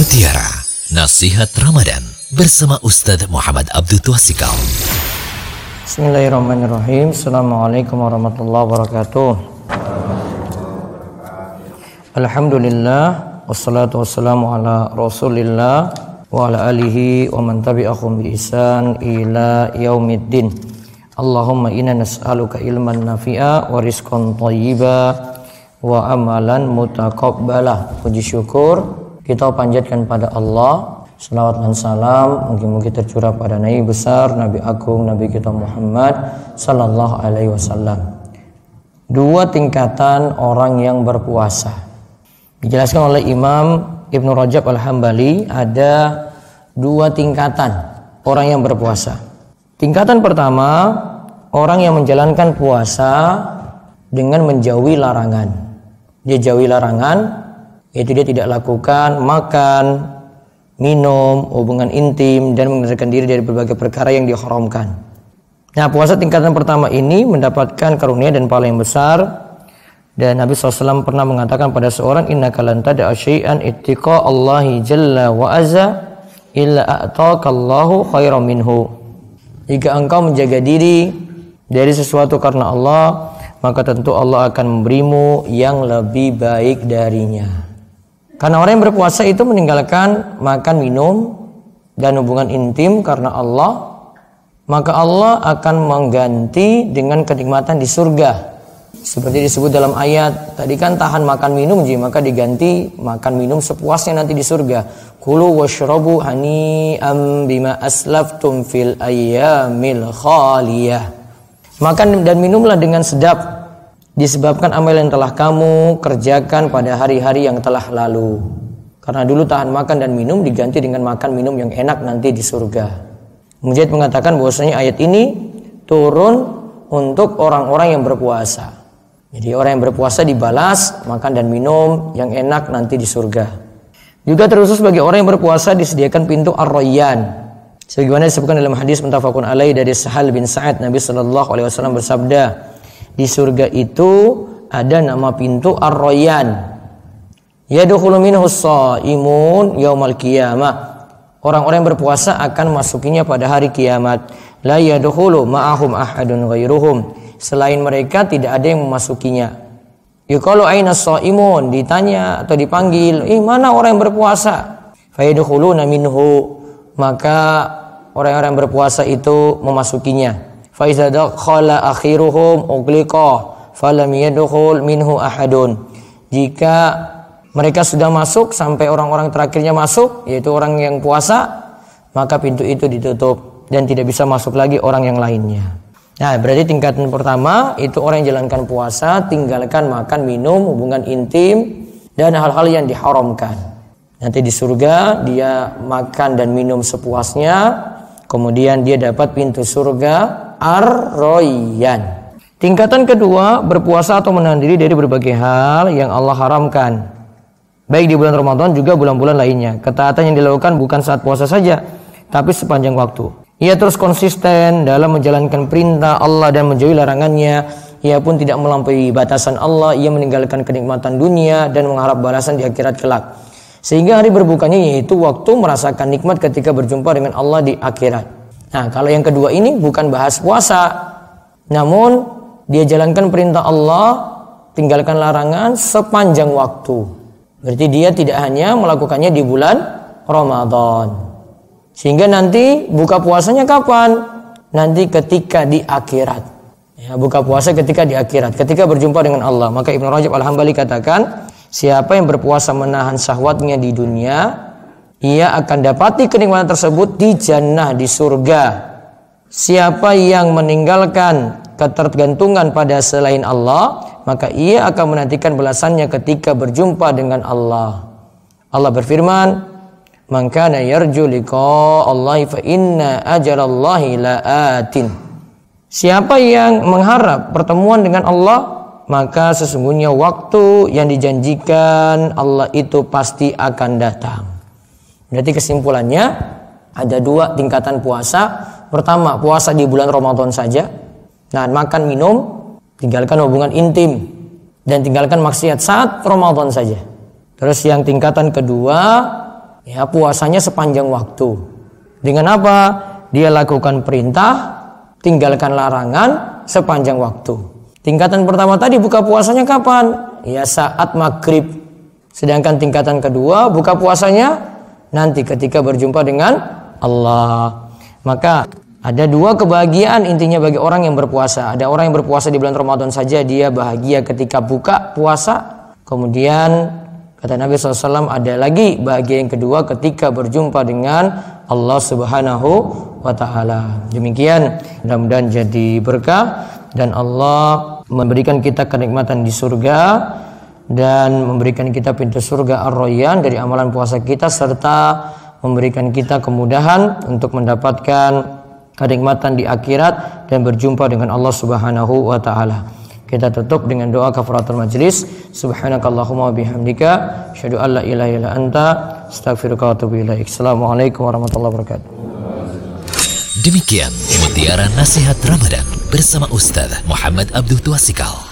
Mutiara Nasihat Ramadan bersama Ustadz Muhammad Abdul Twasikal. Bismillahirrahmanirrahim. Assalamualaikum warahmatullahi wabarakatuh. Alhamdulillah wassalatu wassalamu ala Rasulillah wa ala alihi wa man tabi'ahum bi ihsan ila yaumiddin. Allahumma inna nas'aluka ilman nafi'a wa rizqan thayyiba wa amalan mutaqabbala. Puji syukur kita panjatkan pada Allah Salawat dan salam mungkin-mungkin tercurah pada Nabi besar, Nabi Agung, Nabi kita Muhammad Sallallahu Alaihi Wasallam. Dua tingkatan orang yang berpuasa. Dijelaskan oleh Imam Ibnu Rajab Al-Hambali ada dua tingkatan orang yang berpuasa. Tingkatan pertama, orang yang menjalankan puasa dengan menjauhi larangan. Dia jauhi larangan, yaitu dia tidak lakukan makan, minum, hubungan intim dan mengendalikan diri dari berbagai perkara yang diharamkan. Nah, puasa tingkatan pertama ini mendapatkan karunia dan pahala yang besar. Dan Nabi SAW pernah mengatakan pada seorang inna kalanta da syai'an ittiqa Allahi jalla wa azza illa a'taqallahu khairan minhu. Jika engkau menjaga diri dari sesuatu karena Allah, maka tentu Allah akan memberimu yang lebih baik darinya. Karena orang yang berpuasa itu meninggalkan makan minum dan hubungan intim karena Allah, maka Allah akan mengganti dengan kenikmatan di surga. Seperti disebut dalam ayat, tadi kan tahan makan minum jadi maka diganti makan minum sepuasnya nanti di surga. Kulu washrabu am bima aslaftum fil ayyamil khaliyah. Makan dan minumlah dengan sedap disebabkan amal yang telah kamu kerjakan pada hari-hari yang telah lalu. Karena dulu tahan makan dan minum diganti dengan makan minum yang enak nanti di surga. Mujahid mengatakan bahwasanya ayat ini turun untuk orang-orang yang berpuasa. Jadi orang yang berpuasa dibalas makan dan minum yang enak nanti di surga. Juga terkhusus bagi orang yang berpuasa disediakan pintu ar-rayyan. Sebagaimana disebutkan dalam hadis muttafaqun alaih dari Sahal bin Sa'ad Nabi sallallahu alaihi wasallam bersabda, di surga itu ada nama pintu Ar-Rayyan. Yadkhulu minhu imun yaumal qiyamah. Orang-orang yang berpuasa akan masukinya pada hari kiamat. La yadkhulu ma'ahum ahadun ghairuhum. Selain mereka tidak ada yang memasukinya. Yuqalu aina imun ditanya atau dipanggil, "Ih, mana orang yang berpuasa?" Fayadkhuluna minhu. Maka orang-orang berpuasa itu memasukinya. Faiza dakhala akhiruhum ugliqa falam yadkhul minhu ahadun. Jika mereka sudah masuk sampai orang-orang terakhirnya masuk yaitu orang yang puasa maka pintu itu ditutup dan tidak bisa masuk lagi orang yang lainnya. Nah, berarti tingkatan pertama itu orang yang jalankan puasa, tinggalkan makan, minum, hubungan intim dan hal-hal yang diharamkan. Nanti di surga dia makan dan minum sepuasnya, kemudian dia dapat pintu surga ar-royan. Tingkatan kedua, berpuasa atau menahan diri dari berbagai hal yang Allah haramkan. Baik di bulan Ramadan juga bulan-bulan lainnya. Ketaatan yang dilakukan bukan saat puasa saja, tapi sepanjang waktu. Ia terus konsisten dalam menjalankan perintah Allah dan menjauhi larangannya. Ia pun tidak melampaui batasan Allah. Ia meninggalkan kenikmatan dunia dan mengharap balasan di akhirat kelak. Sehingga hari berbukanya yaitu waktu merasakan nikmat ketika berjumpa dengan Allah di akhirat. Nah, kalau yang kedua ini bukan bahas puasa, namun dia jalankan perintah Allah, tinggalkan larangan sepanjang waktu. Berarti dia tidak hanya melakukannya di bulan Ramadan. Sehingga nanti buka puasanya kapan? Nanti ketika di akhirat. Ya, buka puasa ketika di akhirat, ketika berjumpa dengan Allah. Maka Ibnu Rajab Al-Hambali katakan, siapa yang berpuasa menahan syahwatnya di dunia, ia akan dapati kenikmatan tersebut di jannah di surga. Siapa yang meninggalkan ketergantungan pada selain Allah, maka ia akan menantikan balasannya ketika berjumpa dengan Allah. Allah berfirman, "Man kana yarju liqa Allah fa inna ajalallahi laatin." Siapa yang mengharap pertemuan dengan Allah, maka sesungguhnya waktu yang dijanjikan Allah itu pasti akan datang. Berarti kesimpulannya ada dua tingkatan puasa. Pertama, puasa di bulan Ramadan saja. Nah, makan minum, tinggalkan hubungan intim dan tinggalkan maksiat saat Ramadan saja. Terus yang tingkatan kedua, ya puasanya sepanjang waktu. Dengan apa? Dia lakukan perintah, tinggalkan larangan sepanjang waktu. Tingkatan pertama tadi buka puasanya kapan? Ya saat maghrib. Sedangkan tingkatan kedua buka puasanya nanti ketika berjumpa dengan Allah. Maka ada dua kebahagiaan intinya bagi orang yang berpuasa. Ada orang yang berpuasa di bulan Ramadan saja dia bahagia ketika buka puasa. Kemudian kata Nabi SAW ada lagi bahagia yang kedua ketika berjumpa dengan Allah Subhanahu wa taala. Demikian mudah-mudahan jadi berkah dan Allah memberikan kita kenikmatan di surga dan memberikan kita pintu surga Ar-Rayyan dari amalan puasa kita serta memberikan kita kemudahan untuk mendapatkan kenikmatan di akhirat dan berjumpa dengan Allah Subhanahu wa taala. Kita tutup dengan doa kafaratul majlis. Subhanakallahumma bihamdika asyhadu an la ilaha illa anta astaghfiruka wa atubu ilaik. Assalamualaikum warahmatullahi wabarakatuh. Demikian mutiara nasihat Ramadan bersama Ustaz Muhammad Abdul Tuasikal.